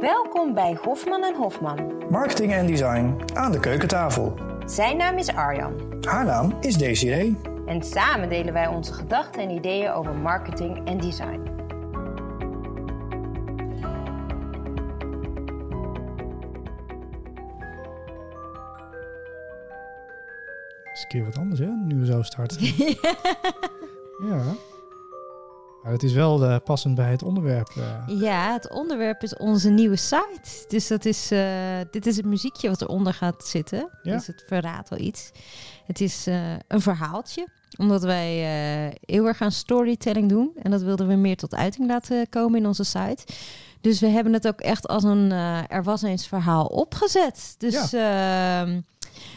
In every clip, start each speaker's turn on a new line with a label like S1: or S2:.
S1: Welkom bij Hofman en Hofman.
S2: Marketing en design aan de keukentafel.
S1: Zijn naam is Arjan.
S2: Haar naam is Desiree.
S1: En samen delen wij onze gedachten en ideeën over marketing en design.
S2: Dat is een keer wat anders, hè? Nu we zo starten. ja. Maar het is wel uh, passend bij het onderwerp. Uh.
S3: Ja, het onderwerp is onze nieuwe site. Dus dat is, uh, dit is het muziekje wat eronder gaat zitten. Ja? Dus het verraadt wel iets. Het is een verhaaltje. Omdat wij heel erg aan storytelling doen. En dat wilden we meer tot uiting laten komen in onze site. Dus we hebben het ook echt als een er was eens verhaal opgezet. Dus ja.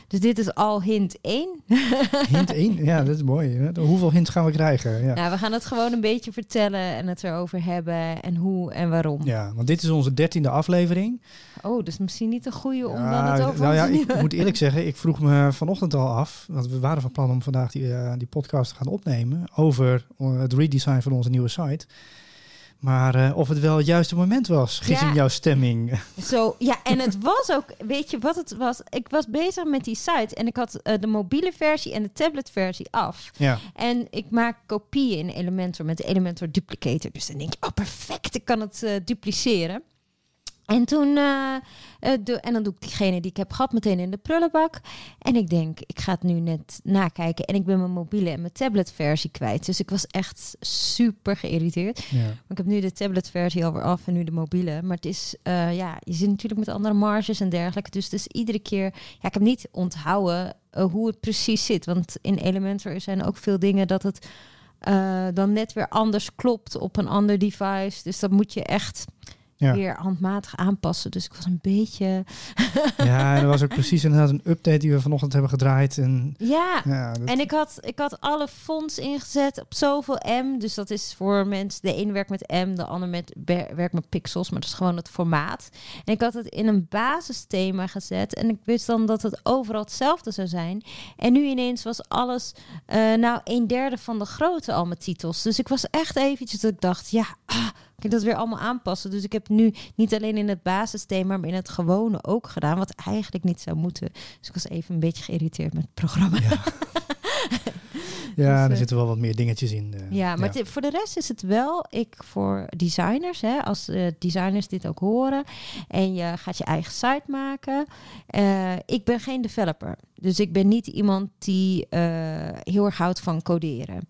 S3: Dus dit is al hint 1.
S2: hint 1? Ja, dat is mooi. Hoeveel hints gaan we krijgen? Ja.
S3: Nou, we gaan het gewoon een beetje vertellen en het erover hebben en hoe en waarom.
S2: Ja, want dit is onze dertiende aflevering.
S3: Oh, dus misschien niet de goede om dan het over
S2: nou ja, ik moet eerlijk zeggen, ik vroeg me vanochtend al af, want we waren van plan om vandaag die, uh, die podcast te gaan opnemen over eh, het redesign van onze nieuwe site. Maar uh, of het wel het juiste moment was, gezien ja. jouw stemming.
S3: Zo, ja, en het was ook, weet je wat het was? Ik was bezig met die site en ik had uh, de mobiele versie en de tabletversie af. Ja. En ik maak kopieën in Elementor met de Elementor Duplicator. Dus dan denk je, oh perfect, ik kan het uh, dupliceren. En toen, uh, de, en dan doe ik diegene die ik heb gehad meteen in de prullenbak. En ik denk, ik ga het nu net nakijken. En ik ben mijn mobiele en mijn tabletversie kwijt. Dus ik was echt super geïrriteerd. Ja. Maar ik heb nu de tabletversie alweer af en nu de mobiele. Maar het is, uh, ja, je zit natuurlijk met andere marges en dergelijke. Dus het is iedere keer, ja, ik heb niet onthouden hoe het precies zit. Want in Elementor zijn ook veel dingen dat het dan net weer anders klopt op een ander device. Dus dat moet je echt ja. weer handmatig aanpassen. Dus ik was een beetje.
S2: ja, er was ook precies inderdaad een update die we vanochtend hebben gedraaid. En,
S3: ja, ja en ik had, ik had alle fonts ingezet op zoveel M. Dus dat is voor mensen. De een werkt met M, de ander met werkt met pixels, maar dat is gewoon het formaat. En ik had het in een basisthema gezet. En ik wist dan dat het overal hetzelfde zou zijn. En nu ineens was alles, uh, nou, een derde van de grootte al met titels. Dus ik was echt eventjes dat ik dacht, ja. Ah, ik dat weer allemaal aanpassen. Dus ik heb nu niet alleen in het basisthema, maar in het gewone ook gedaan. Wat eigenlijk niet zou moeten. Dus ik was even een beetje geïrriteerd met het programma.
S2: Ja. Ja, dus, er eh, zitten wel wat meer dingetjes in.
S3: Uh, ja, maar voor de rest is het wel, ik voor designers, hè, als uh, designers dit ook horen en je gaat je eigen site maken. Uh, ik ben geen developer, dus ik ben niet iemand die heel erg houdt van coderen.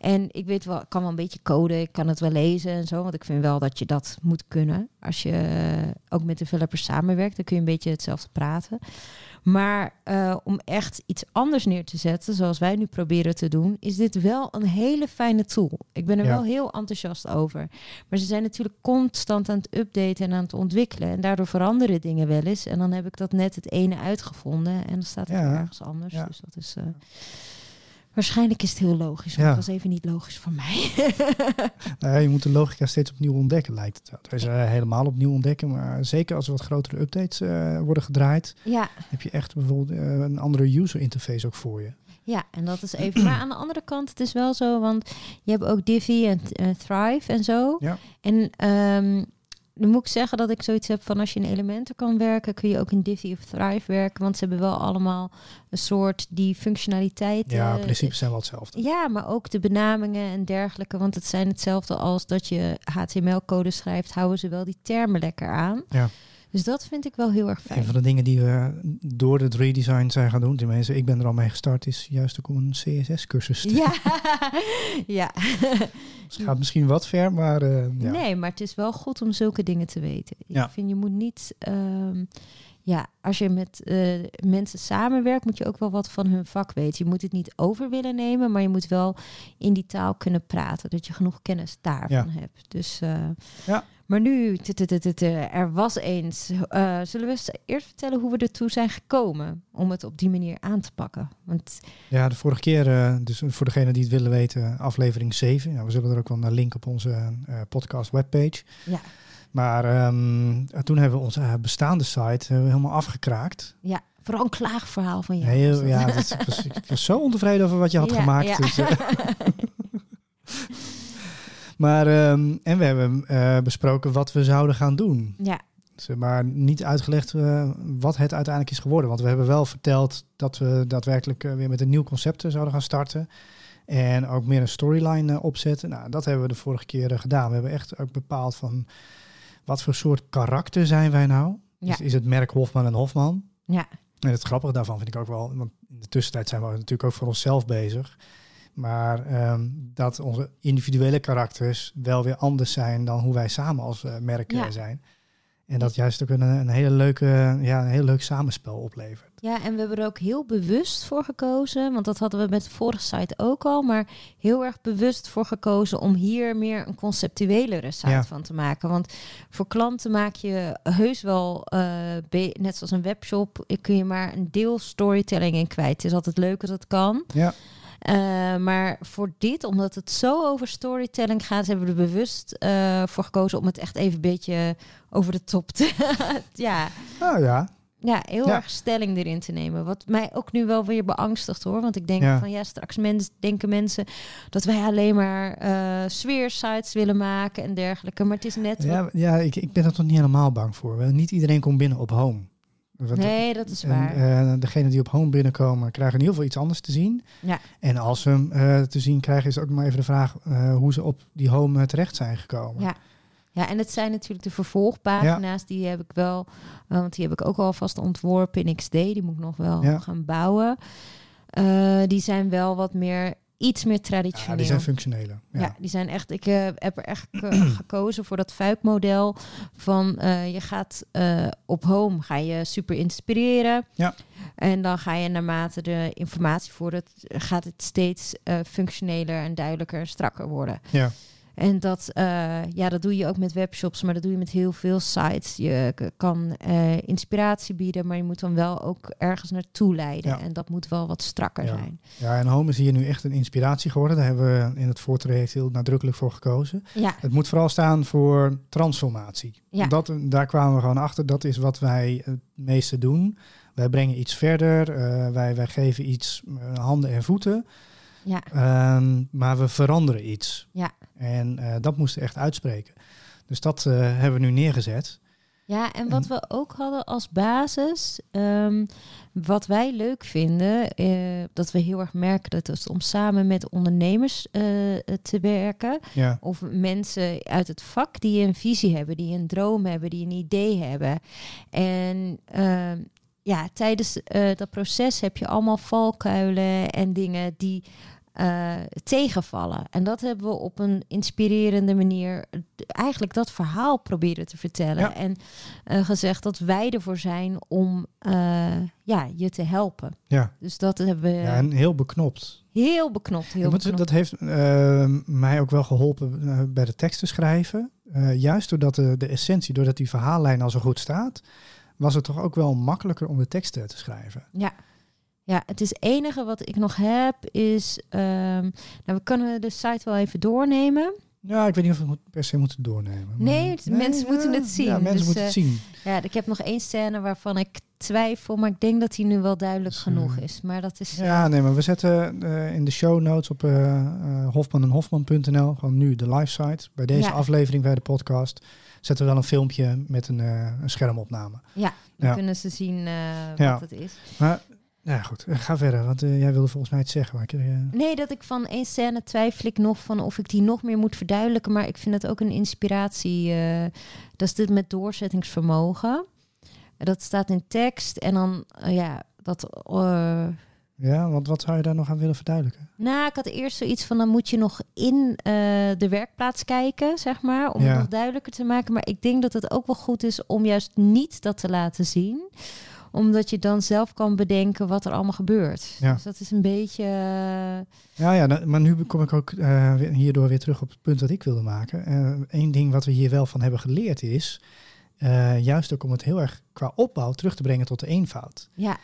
S3: En ik weet wel, ik kan wel een beetje coden, ik kan het wel lezen en zo, want ik vind wel dat je dat moet kunnen. Als je ook met developers samenwerkt, dan kun je een beetje hetzelfde praten. Maar uh, om echt iets anders neer te zetten, zoals wij nu proberen te doen, is dit wel een hele fijne tool. Ik ben er wel heel enthousiast over. Maar ze zijn natuurlijk constant aan het updaten en aan het ontwikkelen. En daardoor veranderen dingen wel eens. En dan heb ik dat net het ene uitgevonden en dan staat het ergens anders. Dus dat is. Uh, Waarschijnlijk is het heel logisch, maar ja. was even niet logisch voor mij.
S2: nou, je moet de logica steeds opnieuw ontdekken, lijkt het. We zijn helemaal opnieuw ontdekken, maar zeker als er wat grotere updates uh, worden gedraaid, ja. heb je echt bijvoorbeeld uh, een andere user interface ook voor je.
S3: Ja, en dat is even. maar aan de andere kant, het is wel zo, want je hebt ook Divi en Thrive en zo. Ja. En um, dan moet ik zeggen dat ik zoiets heb van als je in elementen kan werken, kun je ook in Divi of Thrive werken. Want ze hebben wel allemaal een soort die functionaliteit.
S2: Ja, in principe zijn wel hetzelfde.
S3: Ja, maar ook de benamingen en dergelijke. Want het zijn hetzelfde als dat je HTML-code schrijft, houden ze wel die termen lekker aan. Ja. Dus dat vind ik wel heel erg fijn.
S2: Een van de dingen die we door het redesign zijn gaan doen, tenminste, ik ben er al mee gestart, is juist ook om een CSS-cursus te
S3: Ja, ja.
S2: Dus het gaat misschien wat ver, maar... Uh, ja.
S3: Nee, maar het is wel goed om zulke dingen te weten. Ja. Ik vind, je moet niet... Um, ja, als je met uh, mensen samenwerkt, moet je ook wel wat van hun vak weten. Je moet het niet over willen nemen, maar je moet wel in die taal kunnen praten. Dat je genoeg kennis daarvan ja. hebt. Dus uh, ja. Maar nu, er was eens. Uh, zullen we eerst vertellen hoe we ertoe zijn gekomen om het op die manier aan te pakken? Want
S2: ja, de vorige keer, uh, dus voor degene die het willen weten, aflevering 7. Ja, we zullen er ook wel een link op onze uh, podcast webpage. Ja. Maar um, toen hebben we onze bestaande site helemaal afgekraakt.
S3: Ja, vooral een klaagverhaal van jou.
S2: Heel, ja, dat, ik, was, ik was zo ontevreden over wat je had ja, gemaakt. Ja. Dus, Maar, um, en we hebben uh, besproken wat we zouden gaan doen. Ja. maar niet uitgelegd uh, wat het uiteindelijk is geworden. Want we hebben wel verteld dat we daadwerkelijk weer met een nieuw concept zouden gaan starten. En ook meer een storyline opzetten. Nou, dat hebben we de vorige keer gedaan. We hebben echt ook bepaald van wat voor soort karakter zijn wij nou? Ja. Dus is het merk Hofman en Hofman?
S3: Ja.
S2: En het grappige daarvan vind ik ook wel, want in de tussentijd zijn we natuurlijk ook voor onszelf bezig. Maar ehm, dat onze individuele karakters wel weer anders zijn dan hoe wij samen als uh, merk ja. zijn. En dat juist ook een, een, hele leuke, ja, een heel leuk samenspel oplevert.
S3: Ja, en we hebben er ook heel bewust voor gekozen, want dat hadden we met de vorige site ook al, maar heel erg bewust voor gekozen om hier meer een conceptuelere site van te maken. Want voor klanten maak je heus wel, uh, net zoals een webshop, kun je maar een deel storytelling in kwijt. Het is altijd leuk als het kan.
S2: Ja.
S3: Uh, maar voor dit, omdat het zo over storytelling gaat, hebben we er bewust uh, voor gekozen om het echt even een beetje over de top te. ja.
S2: Oh ja.
S3: Ja, heel erg stelling erin te nemen. Wat mij ook nu wel weer beangstigt hoor. Want ik denk ja. van ja, straks mens, denken mensen dat wij alleen maar uh, sfeersites willen maken en dergelijke. Maar het is net.
S2: Ja, ja ik, ik ben er toch niet helemaal bang voor. Niet iedereen komt binnen op home.
S3: Nee, dat is waar.
S2: En, uh, degene die op home binnenkomen, krijgen in ieder geval iets anders te zien.
S3: Ja.
S2: En als ze hem uh, te zien krijgen, is ook maar even de vraag hoe ze op die home terecht zijn gekomen.
S3: Ja. Ja, en het zijn natuurlijk de vervolgpagina's, die heb ik wel, want die heb ik ook alvast ontworpen in XD, die moet ik nog wel gaan bouwen. Die zijn wel wat meer, iets meer traditioneel. Ja,
S2: die zijn functionele.
S3: Ja, die zijn echt, ik uh, heb er echt gekozen voor dat fuikmodel van uh, je gaat op home, ga je super inspireren.
S2: Ja.
S3: En dan ga je naarmate de informatie voor het, gaat het steeds functioneler en duidelijker en strakker worden.
S2: Ja.
S3: En dat, uh, ja, dat doe je ook met webshops, maar dat doe je met heel veel sites. Je kan uh, inspiratie bieden, maar je moet dan wel ook ergens naartoe leiden. Ja. En dat moet wel wat strakker
S2: ja.
S3: zijn.
S2: Ja, en Home is hier nu echt een inspiratie geworden. Daar hebben we in het voortraject heel nadrukkelijk voor gekozen.
S3: Ja.
S2: Het moet vooral staan voor transformatie.
S3: Ja.
S2: Dat, daar kwamen we gewoon achter. Dat is wat wij het meeste doen. Wij brengen iets verder. Uh, wij, wij geven iets handen en voeten.
S3: Ja.
S2: Um, maar we veranderen iets.
S3: Ja.
S2: En uh, dat moesten echt uitspreken. Dus dat uh, hebben we nu neergezet.
S3: Ja, en wat we ook hadden als basis, um, wat wij leuk vinden, uh, dat we heel erg merken dat het om samen met ondernemers te werken.
S2: Ja.
S3: Of mensen uit het vak die een visie hebben, die een droom hebben, die een idee hebben. En ehm, ja, tijdens dat proces heb je allemaal valkuilen en dingen die uh, tegenvallen. En dat hebben we op een inspirerende manier eigenlijk dat verhaal proberen te vertellen.
S2: Ja.
S3: En uh, gezegd dat wij ervoor zijn om uh, ja, je te helpen.
S2: Ja.
S3: Dus dat hebben we.
S2: Ja, en heel beknopt.
S3: Heel beknopt. Heel beknopt.
S2: Dat heeft mij ook wel geholpen bij de teksten schrijven. juist doordat de, de essentie, doordat die verhaallijn al zo goed staat, was het toch ook wel makkelijker om de teksten te schrijven.
S3: Ja. Ja, het is enige wat ik nog heb is... Um, nou, we kunnen de site wel even doornemen.
S2: Ja, ik weet niet of we het per se moeten doornemen.
S3: Nee, nee, mensen ja, moeten het zien.
S2: Ja, mensen
S3: dus,
S2: moeten het zien.
S3: Ja, ik heb nog één scène waarvan ik twijfel, maar ik denk dat die nu wel duidelijk dus, genoeg is. Maar dat is...
S2: Ja, nee, maar we zetten uh, in de show notes op hofman en hofman.nl, gewoon nu de live site, bij deze ja. aflevering bij de podcast, zetten we wel een filmpje met een, een schermopname.
S3: Ja, dan kunnen ze zien wat het is.
S2: Maar ja, goed. Ga verder, want uh, jij wilde volgens mij het zeggen. Maar ik, uh...
S3: Nee, dat ik van één scène twijfel ik nog van of ik die nog meer moet verduidelijken. Maar ik vind het ook een inspiratie. Uh, dat is dit met doorzettingsvermogen. Dat staat in tekst en dan, ja, dat...
S2: ja, want wat zou je daar nog aan willen verduidelijken?
S3: Nou, ik had eerst zoiets van, dan moet je nog in de werkplaats kijken, zeg maar. Om
S2: Ja.
S3: het nog duidelijker te maken. Maar ik denk dat het ook wel goed is om juist niet dat te laten zien omdat je dan zelf kan bedenken wat er allemaal gebeurt.
S2: Ja.
S3: Dus dat is een beetje... uh,
S2: Ja, ja, nou, maar nu kom ik ook uh, hierdoor weer terug op het punt dat ik wilde maken. Eén uh, ding wat we hier wel van hebben geleerd is... eh, juist ook om het heel erg qua opbouw terug te brengen tot de eenvoud.
S3: Ja.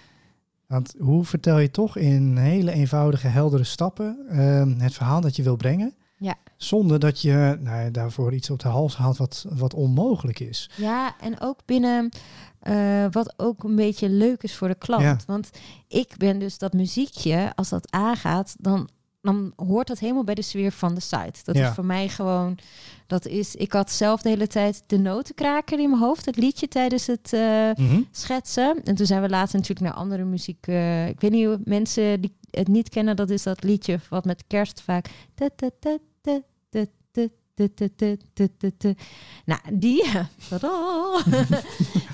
S2: Want hoe vertel je toch in hele eenvoudige, heldere stappen ehm, het verhaal dat je wil brengen...
S3: Ja.
S2: Zonder dat je nou, daarvoor iets op de hals haalt wat, wat onmogelijk is.
S3: Ja, en ook binnen uh, wat ook een beetje leuk is voor de klant.
S2: Ja.
S3: Want ik ben dus dat muziekje, als dat aangaat, dan, dan hoort dat helemaal bij de sfeer van de site. Dat is voor mij gewoon, dat is, ik had zelf de hele tijd de notenkraker in mijn hoofd, het liedje tijdens het uh, schetsen. En toen zijn we later natuurlijk naar andere muziek. Uh, ik weet niet hoe mensen die het niet kennen, dat is dat liedje wat met kerst vaak. Nou, die.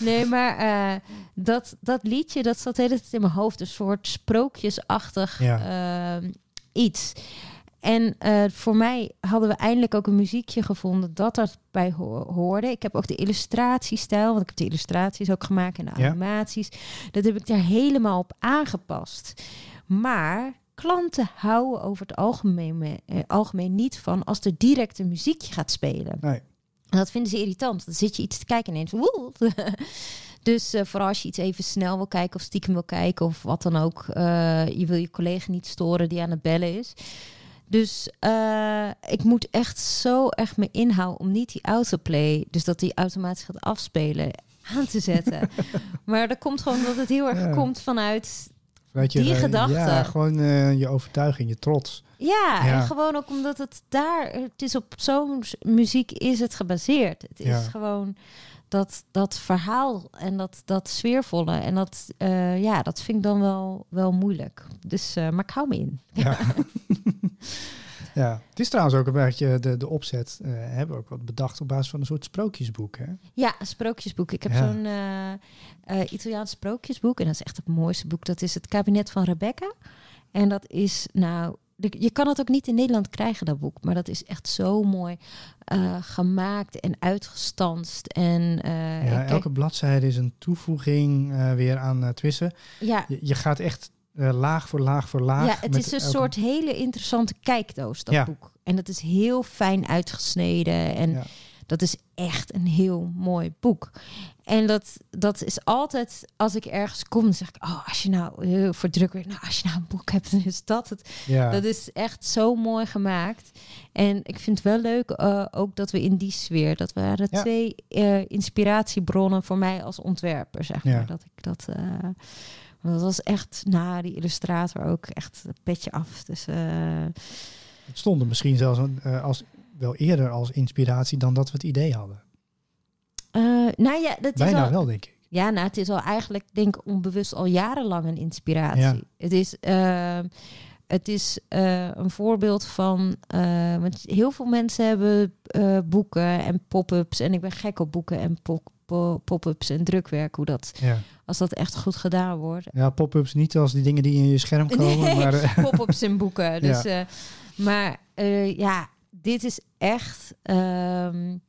S3: nee, maar uh, dat, dat liedje, dat zat de hele tijd in mijn hoofd. Een soort sprookjesachtig ja. uh, iets. En uh, voor mij hadden we eindelijk ook een muziekje gevonden dat ho hoorde. Ik heb ook de illustratiestijl, want ik heb de illustraties ook gemaakt en de animaties. Dat heb ik daar helemaal op aangepast. Maar klanten houden over het algemeen, eh, algemeen niet van als er direct een muziekje gaat spelen. Nee. En dat vinden ze irritant. Dan zit je iets te kijken en ineens... dus uh, vooral als je iets even snel wil kijken of stiekem wil kijken of wat dan ook. Uh, je wil je collega niet storen die aan het bellen is. Dus uh, ik moet echt zo echt me inhouden om niet die autoplay, dus dat die automatisch gaat afspelen, aan te zetten. maar dat komt gewoon omdat het heel erg ja. komt vanuit Weet je, die gedachte. Ja,
S2: gewoon uh, je overtuiging, je trots.
S3: Ja, ja, en gewoon ook omdat het daar, het is op zo'n muziek is het gebaseerd. Het is ja. gewoon dat, dat verhaal en dat, dat sfeervolle. En dat, uh, ja, dat vind ik dan wel, wel moeilijk. Dus, uh, maar ik hou me in. Ja.
S2: Ja, het is trouwens ook een beetje de, de opzet. Uh, hebben we ook wat bedacht op basis van een soort sprookjesboek. Hè?
S3: Ja, een sprookjesboek. Ik heb zo'n uh, uh, Italiaans sprookjesboek. En dat is echt het mooiste boek. Dat is het kabinet van Rebecca. En dat is, nou, je kan het ook niet in Nederland krijgen, dat boek. Maar dat is echt zo mooi gemaakt en uitgestanst. En,
S2: ja, elke bladzijde is een toevoeging weer aan Twissen. Ja. Je, je, gaat echt uh, laag voor laag voor laag.
S3: Ja, het is een soort hele interessante kijkdoos, dat boek. En dat is heel fijn uitgesneden. En ja. dat is echt een heel mooi boek. En dat, dat is altijd, als ik ergens kom, zeg ik... oh, als je nou heel voor druk nou, als je nou een boek hebt, dan is dat het. Ja. Dat is echt zo mooi gemaakt. En ik vind het wel leuk uh, ook dat we in die sfeer... dat waren ja. twee uh, inspiratiebronnen voor mij als ontwerper, zeg maar. Dat ik dat... Dat was echt, na die illustrator ook echt een petje af. Dus, uh...
S2: Het stond er misschien zelfs uh, als, wel eerder als inspiratie dan dat we het idee hadden.
S3: Uh, nou ja, dat
S2: Bijna
S3: is al,
S2: wel, denk ik.
S3: Ja, nou, het is al eigenlijk, denk ik, onbewust al jarenlang een inspiratie. Ja. Het is, ehm, het is een voorbeeld van. want heel veel mensen hebben boeken en pop-ups. En ik ben gek op boeken en pop-ups en drukwerk. Hoe dat. Ja als dat echt goed gedaan wordt.
S2: Ja, pop-ups niet als die dingen die in je scherm komen. Nee, maar,
S3: pop-ups in boeken. Dus, ja. Uh, maar uh, ja, dit is echt um,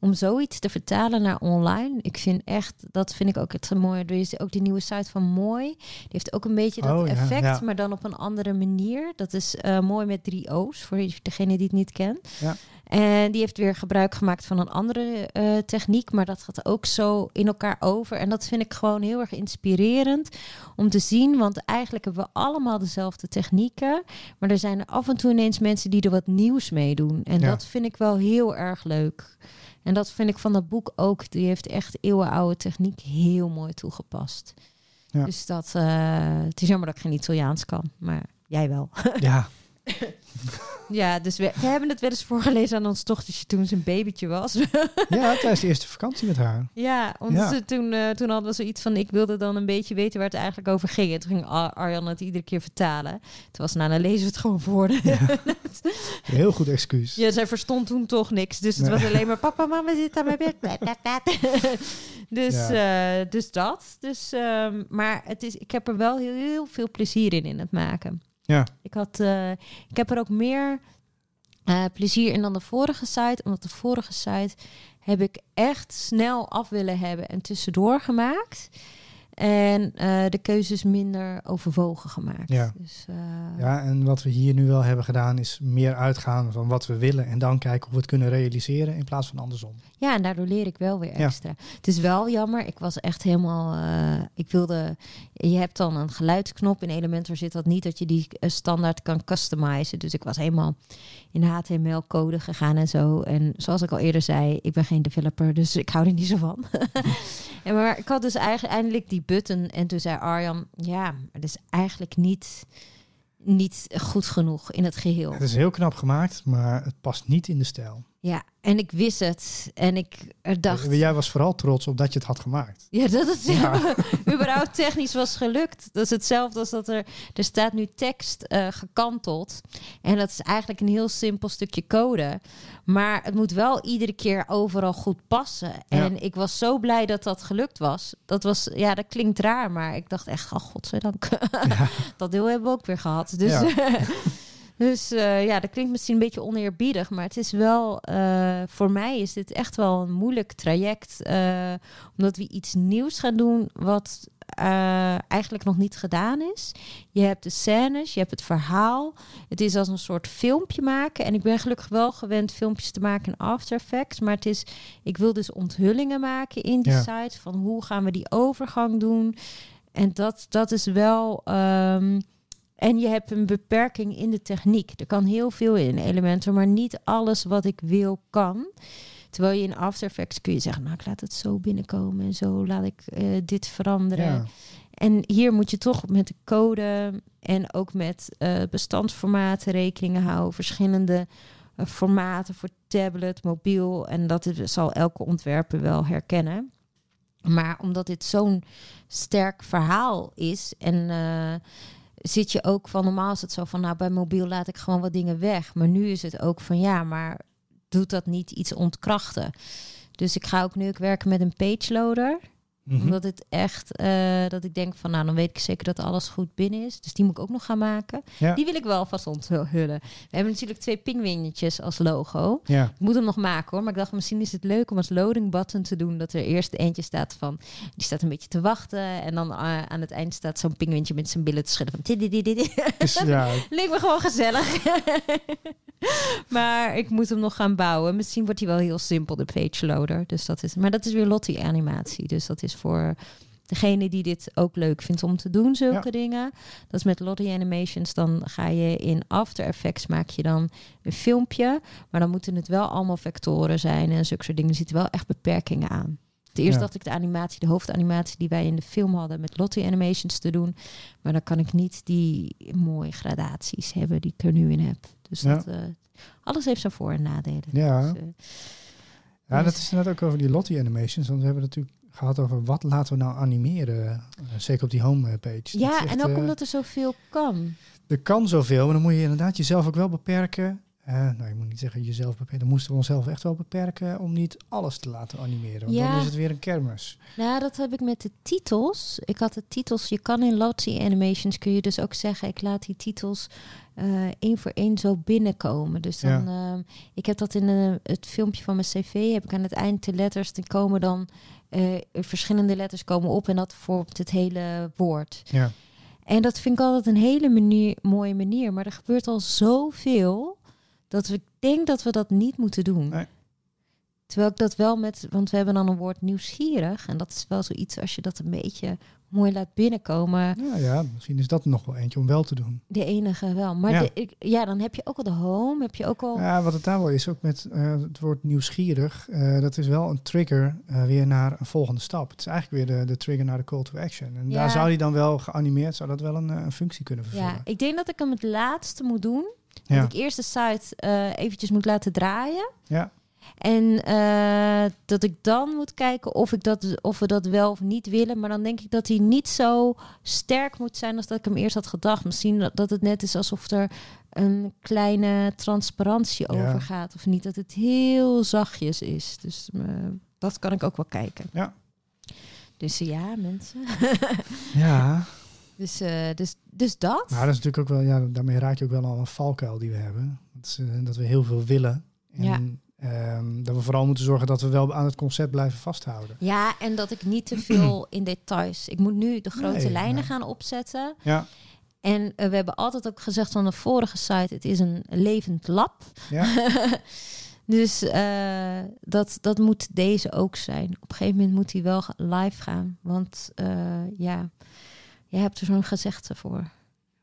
S3: om zoiets te vertalen naar online. Ik vind echt, dat vind ik ook het mooie. Er is ook die nieuwe site van Mooi. Die heeft ook een beetje dat oh, effect, ja, ja. maar dan op een andere manier. Dat is mooi met drie O's, voor degene die het niet kent. Ja. En die heeft weer gebruik gemaakt van een andere uh, techniek, maar dat gaat ook zo in elkaar over. En dat vind ik gewoon heel erg inspirerend om te zien, want eigenlijk hebben we allemaal dezelfde technieken, maar er zijn af en toe ineens mensen die er wat nieuws mee doen. En dat vind ik wel heel erg leuk. En dat vind ik van dat boek ook. Die heeft echt eeuwenoude techniek heel mooi toegepast. Ja. Dus dat, uh, het is jammer dat ik geen Italiaans kan, maar jij wel.
S2: Ja.
S3: Ja, dus we, we, hebben het wel eens voorgelezen aan ons dochtertje toen ze een babytje was.
S2: ja, tijdens de eerste vakantie met haar.
S3: Ja, want ja. Toen, uh, toen hadden we zoiets van, ik wilde dan een beetje weten waar het eigenlijk over ging. En toen ging Arjan het iedere keer vertalen. Toen was nou, dan lezen we het gewoon voor. Ja.
S2: Heel goed excuus.
S3: Ja, zij verstond toen toch niks. Dus het nee. was alleen maar, papa, mama zit aan mijn bed. dus, ja. uh, dus dat. Dus, um, maar het is, ik heb er wel heel, heel veel plezier in, in het maken. Ja. Ik, had, uh, ik heb er ook meer uh, plezier in dan de vorige site. Omdat de vorige site heb ik echt snel af willen hebben en tussendoor gemaakt. En uh, de keuzes minder overwogen gemaakt.
S2: Ja.
S3: Dus,
S2: uh... ja, en wat we hier nu wel hebben gedaan is meer uitgaan van wat we willen en dan kijken of we het kunnen realiseren in plaats van andersom.
S3: Ja, en daardoor leer ik wel weer extra. Ja. Het is wel jammer. Ik was echt helemaal. Uh, ik wilde. Je hebt dan een geluidsknop in Elementor zit dat niet dat je die standaard kan customizen. Dus ik was helemaal in HTML-code gegaan en zo. En zoals ik al eerder zei, ik ben geen developer, dus ik hou er niet zo van. en maar ik had dus eigenlijk eindelijk die button en toen zei Arjan, ja, het is eigenlijk niet niet goed genoeg in het geheel.
S2: Het is heel knap gemaakt, maar het past niet in de stijl.
S3: Ja, en ik wist het. En ik dacht...
S2: Jij was vooral trots op dat je het had gemaakt.
S3: Ja, dat het ja. überhaupt technisch was gelukt. Dat is hetzelfde als dat er... Er staat nu tekst uh, gekanteld. En dat is eigenlijk een heel simpel stukje code. Maar het moet wel iedere keer overal goed passen. En ik was zo blij dat dat gelukt was. Dat was... Ja, dat klinkt raar, maar ik dacht echt... Oh, godzijdank. Ja. dat deel hebben we ook weer gehad. Dus... Dus uh, ja, dat klinkt misschien een beetje oneerbiedig, maar het is wel, uh, voor mij is dit echt wel een moeilijk traject. Uh, omdat we iets nieuws gaan doen wat eigenlijk nog niet gedaan is. Je hebt de scènes, je hebt het verhaal. Het is als een soort filmpje maken. En ik ben gelukkig wel gewend filmpjes te maken in After Effects. Maar het is, ik wil dus onthullingen maken in die site. Van hoe gaan we die overgang doen? En dat, dat is wel. Um, en je hebt een beperking in de techniek. Er kan heel veel in elementen, maar niet alles wat ik wil kan. Terwijl je in After Effects kun je zeggen, nou ik laat het zo binnenkomen en zo laat ik uh, dit veranderen. En hier moet je toch met de code en ook met uh, bestandsformaten rekening houden. Verschillende uh, formaten voor tablet, mobiel. En dat is, zal elke ontwerper wel herkennen. Maar omdat dit zo'n sterk verhaal is en zit je ook van normaal is het zo van nou bij mobiel laat ik gewoon wat dingen weg. Maar nu is het ook van ja, maar doet dat niet iets ontkrachten? Dus ik ga ook nu ook werken met een page loader. Mm Omdat het echt, uh, dat ik denk van, nou, dan weet ik zeker dat alles goed binnen is. Dus die moet ik ook nog gaan maken. Ja. Die wil ik wel vast onthullen. We hebben natuurlijk twee pingwingetjes als logo. Ja. Ik moet hem nog maken hoor. Maar ik dacht, misschien is het leuk om als loading button te doen. Dat er eerst eentje staat van, die staat een beetje te wachten. En dan uh, aan het eind staat zo'n pingwintje met zijn billen te schudden van... Dus, ja. Leek me gewoon gezellig. maar ik moet hem nog gaan bouwen. Misschien wordt hij wel heel simpel, de page loader. Dus dat is, maar dat is weer Lottie animatie. Dus dat is voor degene die dit ook leuk vindt om te doen, zulke dingen. Dat is met Lottie Animations. Dan ga je in After Effects maak je dan een filmpje. Maar dan moeten het wel allemaal vectoren zijn en zulke soort dingen. Er zitten wel echt beperkingen aan. Het eerst dacht ik de animatie, de hoofdanimatie die wij in de film hadden met Lottie Animations te doen. Maar dan kan ik niet die mooie gradaties hebben die ik er nu in heb. Dus dat, uh, alles heeft zijn voor- en nadelen.
S2: Ja.
S3: Dus, uh,
S2: ja, dat is net ook over die Lottie Animations. Want we hebben natuurlijk gehad over wat laten we nou animeren. Uh, zeker op die homepage.
S3: Ja, en ook omdat er zoveel kan.
S2: Er kan zoveel, maar dan moet je inderdaad jezelf ook wel beperken. Uh, nou, je moet niet zeggen jezelf beperken. Dan moesten we onszelf echt wel beperken om niet alles te laten animeren. Want ja. dan is het weer een kermis.
S3: Nou, dat heb ik met de titels. Ik had de titels. Je kan in Lottie Animations kun je dus ook zeggen: ik laat die titels uh, één voor één zo binnenkomen. Dus dan, ja. uh, ik heb dat in uh, het filmpje van mijn cv. Heb ik aan het eind de letters. Die komen dan verschillende letters komen op en dat vormt het hele woord.
S2: Ja.
S3: En dat vind ik altijd een hele manier, mooie manier. Maar er gebeurt al zoveel dat we denk dat we dat niet moeten doen.
S2: Nee.
S3: Terwijl ik dat wel met, want we hebben dan een woord nieuwsgierig. En dat is wel zoiets als je dat een beetje mooi laat binnenkomen.
S2: Ja, ja, misschien is dat nog wel eentje om wel te doen.
S3: De enige wel. Maar ja, de, ik, ja dan heb je ook al de home, heb je ook al...
S2: Ja, wat het daar wel is, ook met uh, het woord nieuwsgierig, uh, dat is wel een trigger uh, weer naar een volgende stap. Het is eigenlijk weer de, de trigger naar de call to action. En ja. daar zou die dan wel geanimeerd, zou dat wel een, een functie kunnen vervullen.
S3: Ja, ik denk dat ik hem het laatste moet doen. Dat ik eerst de site eventjes moet laten draaien.
S2: Ja.
S3: En uh, dat ik dan moet kijken of, ik dat, of we dat wel of niet willen. Maar dan denk ik dat hij niet zo sterk moet zijn als dat ik hem eerst had gedacht. Misschien dat, dat het net is alsof er een kleine transparantie ja. over gaat. Of niet, dat het heel zachtjes is. Dus uh, dat kan ik ook wel kijken.
S2: Ja.
S3: Dus ja, mensen.
S2: ja.
S3: Dus, uh, dus, dus dat.
S2: Nou, dat is natuurlijk ook wel, ja, daarmee raak je ook wel al een valkuil die we hebben. Dat, is, dat we heel veel willen. En
S3: ja.
S2: Um, dat we vooral moeten zorgen dat we wel aan het concept blijven vasthouden.
S3: Ja, en dat ik niet te veel in details. Ik moet nu de grote nee, lijnen nee. gaan opzetten.
S2: Ja.
S3: En uh, we hebben altijd ook gezegd van de vorige site: het is een levend lab.
S2: Ja.
S3: dus uh, dat, dat moet deze ook zijn. Op een gegeven moment moet hij wel live gaan. Want uh, ja, je hebt er zo'n gezegde voor.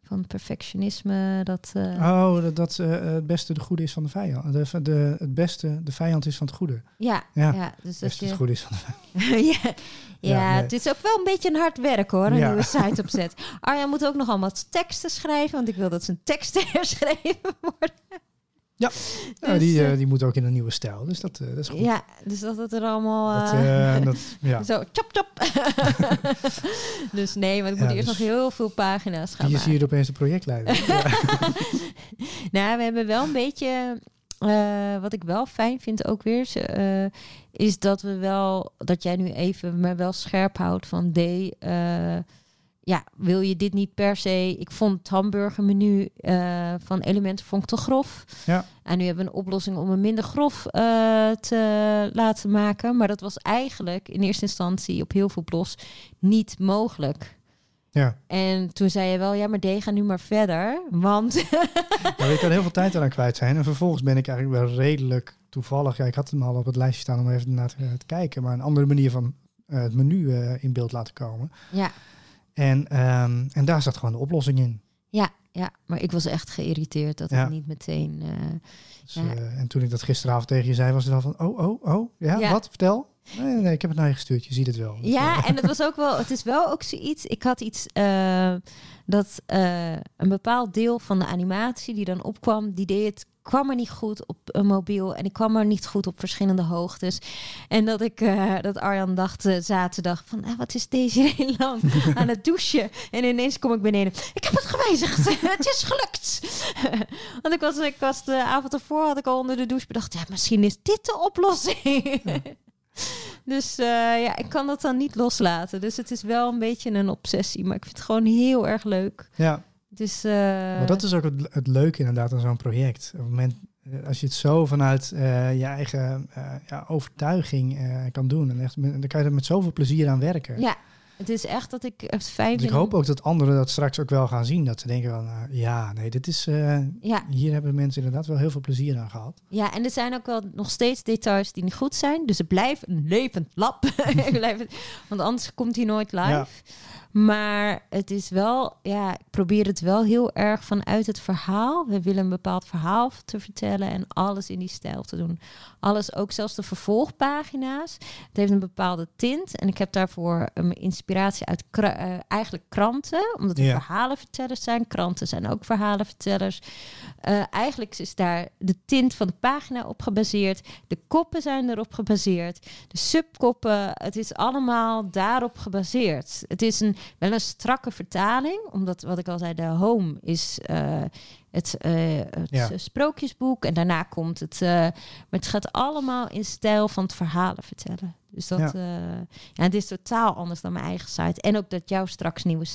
S3: van perfectionisme. Dat, uh...
S2: Oh, dat, dat uh, het beste de goede is van de vijand. De, de, het beste de vijand is van het goede.
S3: Ja, ja. ja
S2: dus het beste je... het goede is van de vijand.
S3: ja, ja, het is ook wel een beetje een hard werk hoor, een nieuwe site opzet. Arja moet ook nog allemaal teksten schrijven, want ik wil dat zijn teksten herschreven worden.
S2: Ja, dus, die, uh, die moet ook in een nieuwe stijl. Dus dat, uh, dat is goed.
S3: Ja, dus dat het er allemaal...
S2: Dat, uh, dat, ja.
S3: Zo, chop, chop. dus nee, want ik moet ja, eerst dus nog heel veel pagina's gaan
S2: Je ziet opeens de projectleider.
S3: nou, we hebben wel een beetje... wat ik wel fijn vind ook weer... is dat we wel... Dat jij nu even me wel scherp houdt van... D, ja, wil je dit niet per se? Ik vond het hamburgermenu uh, van Elementen vond ik te grof.
S2: Ja.
S3: En nu hebben we een oplossing om een minder grof uh, te laten maken. Maar dat was eigenlijk in eerste instantie op heel veel blogs niet mogelijk.
S2: Ja.
S3: En toen zei je wel, ja, maar D, ga nu maar verder. Want...
S2: nou, je kan heel veel tijd eraan kwijt zijn. En vervolgens ben ik eigenlijk wel redelijk toevallig... Ja, ik had hem al op het lijstje staan om even naar te, kijken. Maar een andere manier van uh, het menu in beeld laten komen.
S3: Ja.
S2: En, um, en daar zat gewoon de oplossing in.
S3: Ja, ja, maar ik was echt geïrriteerd dat ja. het niet meteen. Uh,
S2: dus, ja. uh, en toen ik dat gisteravond tegen je zei, was het al van: oh, oh, oh, ja, ja. wat? Vertel. Nee, nee, ik heb het naar je gestuurd. Je ziet het wel.
S3: Ja, en het was ook wel. Het is wel ook zoiets. Ik had iets uh, dat een bepaald deel van de animatie die dan opkwam, die deed kwam er niet goed op een mobiel en ik kwam er niet goed op verschillende hoogtes. En dat ik uh, dat Arjan dacht uh, zaterdag van ah, wat is deze heel lang aan het douchen en ineens kom ik beneden. Ik heb het gewijzigd. het is gelukt. Want ik was ik was de avond ervoor had ik al onder de douche bedacht ja misschien is dit de oplossing. Dus uh, ja, ik kan dat dan niet loslaten. Dus het is wel een beetje een obsessie, maar ik vind het gewoon heel erg leuk.
S2: Ja,
S3: dus, uh...
S2: Maar dat is ook het, het leuke inderdaad aan zo'n project. Op het moment, eh, als je het zo vanuit uh, je eigen ja, overtuiging kan doen. En echt, dan kan je er met zoveel plezier aan werken.
S3: Ja, het is echt dat ik het fijn dus
S2: Ik hoop ook dat anderen dat straks ook wel gaan zien. Dat ze denken van, ja, nee, dit is... ja. Hier hebben mensen inderdaad wel heel veel plezier aan gehad.
S3: Ja, en er zijn ook wel nog steeds details die niet goed zijn. Dus het blijft een levend lab. want anders komt hij nooit live. Ja. Maar het is wel, ja, ik probeer het wel heel erg vanuit het verhaal. We willen een bepaald verhaal te vertellen en alles in die stijl te doen. Alles, ook zelfs de vervolgpagina's. Het heeft een bepaalde tint. En ik heb daarvoor een inspiratie uit uh, eigenlijk kranten, omdat we ja. verhalenvertellers zijn. Kranten zijn ook verhalenvertellers. Uh, eigenlijk is daar de tint van de pagina op gebaseerd. De koppen zijn erop gebaseerd. De subkoppen, het is allemaal daarop gebaseerd. Het is een wel een strakke vertaling, omdat wat ik al zei, de home is uh, het, uh, het ja. sprookjesboek en daarna komt het. Uh, maar het gaat allemaal in stijl van het verhalen vertellen. Dus dat, ja. ja, het is totaal anders dan mijn eigen site. En ook dat jouw straks nieuwe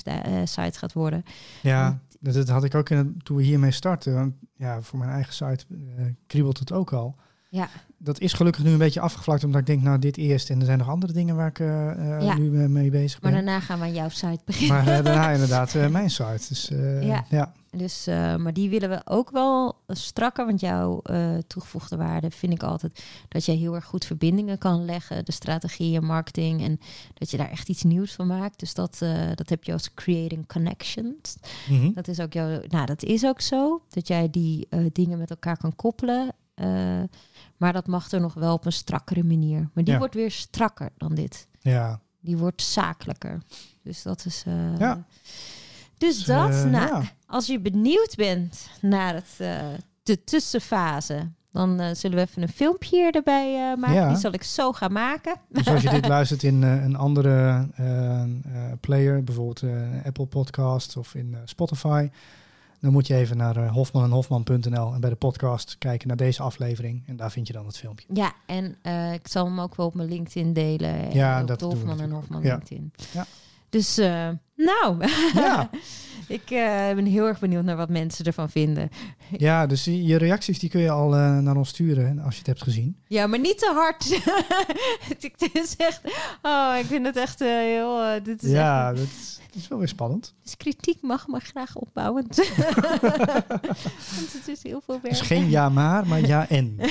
S3: site gaat worden.
S2: Ja, dat, dat, had ik ook in het, toen we hiermee starten. Ja, voor mijn eigen site kriebelt het ook al.
S3: Ja.
S2: Dat is gelukkig nu een beetje afgevlakt, omdat ik denk, nou, dit eerst. En er zijn nog andere dingen waar ik uh, ja. nu mee bezig ben.
S3: Maar daarna gaan we aan jouw site beginnen.
S2: Maar uh, daarna inderdaad mijn site. Dus, ja. ja.
S3: Dus, maar die willen we ook wel strakker. Want jouw toegevoegde waarde vind ik altijd dat jij heel erg goed verbindingen kan leggen. De strategie en marketing. En dat je daar echt iets nieuws van maakt. Dus dat, dat heb je als creating connections.
S2: Mm -hmm.
S3: Dat is ook jouw. Nou, dat is ook zo. Dat jij die dingen met elkaar kan koppelen. Maar dat mag er nog wel op een strakkere manier. Maar die
S2: ja.
S3: wordt weer strakker dan dit.
S2: Ja.
S3: Die wordt zakelijker. Dus dat is. Uh,
S2: ja.
S3: Dus, dus dat, uh, nou, ja. als je benieuwd bent naar het, uh, de tussenfase, dan zullen we even een filmpje erbij maken. Ja. Die zal ik zo gaan maken.
S2: Dus als je dit luistert in een andere player, bijvoorbeeld Apple Podcast of in Spotify, dan moet je even naar uh, Hofman en Hofman.nl en bij de podcast kijken naar deze aflevering. En daar vind je dan het filmpje.
S3: Ja, en uh, ik zal hem ook wel op mijn LinkedIn delen.
S2: Ja,
S3: op
S2: dat
S3: Hofman en Hofman
S2: ja.
S3: LinkedIn.
S2: Ja.
S3: Dus uh, nou,
S2: ja.
S3: ik ben heel erg benieuwd naar wat mensen ervan vinden.
S2: Ja, dus je reacties die kun je al naar ons sturen als je het hebt gezien.
S3: Ja, maar niet te hard. het is echt, oh, ik vind het echt heel... dit is
S2: ja,
S3: echt...
S2: dat is... Het is wel weer spannend.
S3: Dus kritiek mag maar graag opbouwend. Want het is heel veel werk.
S2: Dus geen ja maar, maar ja en.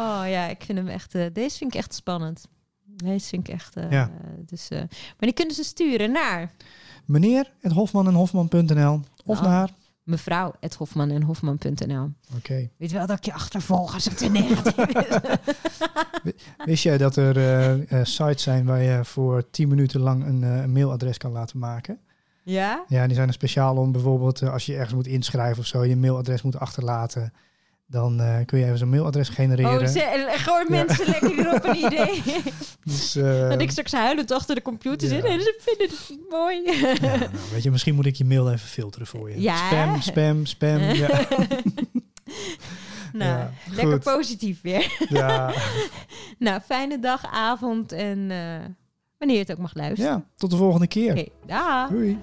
S3: oh ja, ik vind hem echt... Deze vind ik echt spannend. Deze vind ik echt...
S2: Ja.
S3: Dus, maar die kunnen ze sturen naar...
S2: Meneer, het Hofman en Hofman.nl of
S3: Nou.
S2: naar...
S3: Mevrouw, het Hofman en Hofman.nl.
S2: Oké.
S3: Weet je wel dat ik je achtervolgers het te negatief is?
S2: Wist jij dat er eh, eh, sites zijn waar je voor 10 minuten lang een, eh, een mailadres kan laten maken?
S3: Ja?
S2: Ja, die zijn er speciaal om bijvoorbeeld als je ergens moet inschrijven of zo, je mailadres moet achterlaten. Dan eh, kun je even zo'n mailadres genereren.
S3: Oh, ze, gewoon mensen lekker weer op een idee.
S2: Dus, eh,
S3: dat ik straks huilend achter de computer
S2: ja.
S3: zit en ze vinden het mooi.
S2: ja, nou, weet je, misschien moet ik je mail even filteren voor je.
S3: Ja.
S2: Spam, spam, spam. Ja,
S3: nou,
S2: Ja,
S3: lekker
S2: goed.
S3: positief weer.
S2: ja.
S3: nou, fijne dag, avond en eh, wanneer je het ook mag luisteren.
S2: ja, tot de volgende keer.
S3: Oké, dag.
S2: Doei.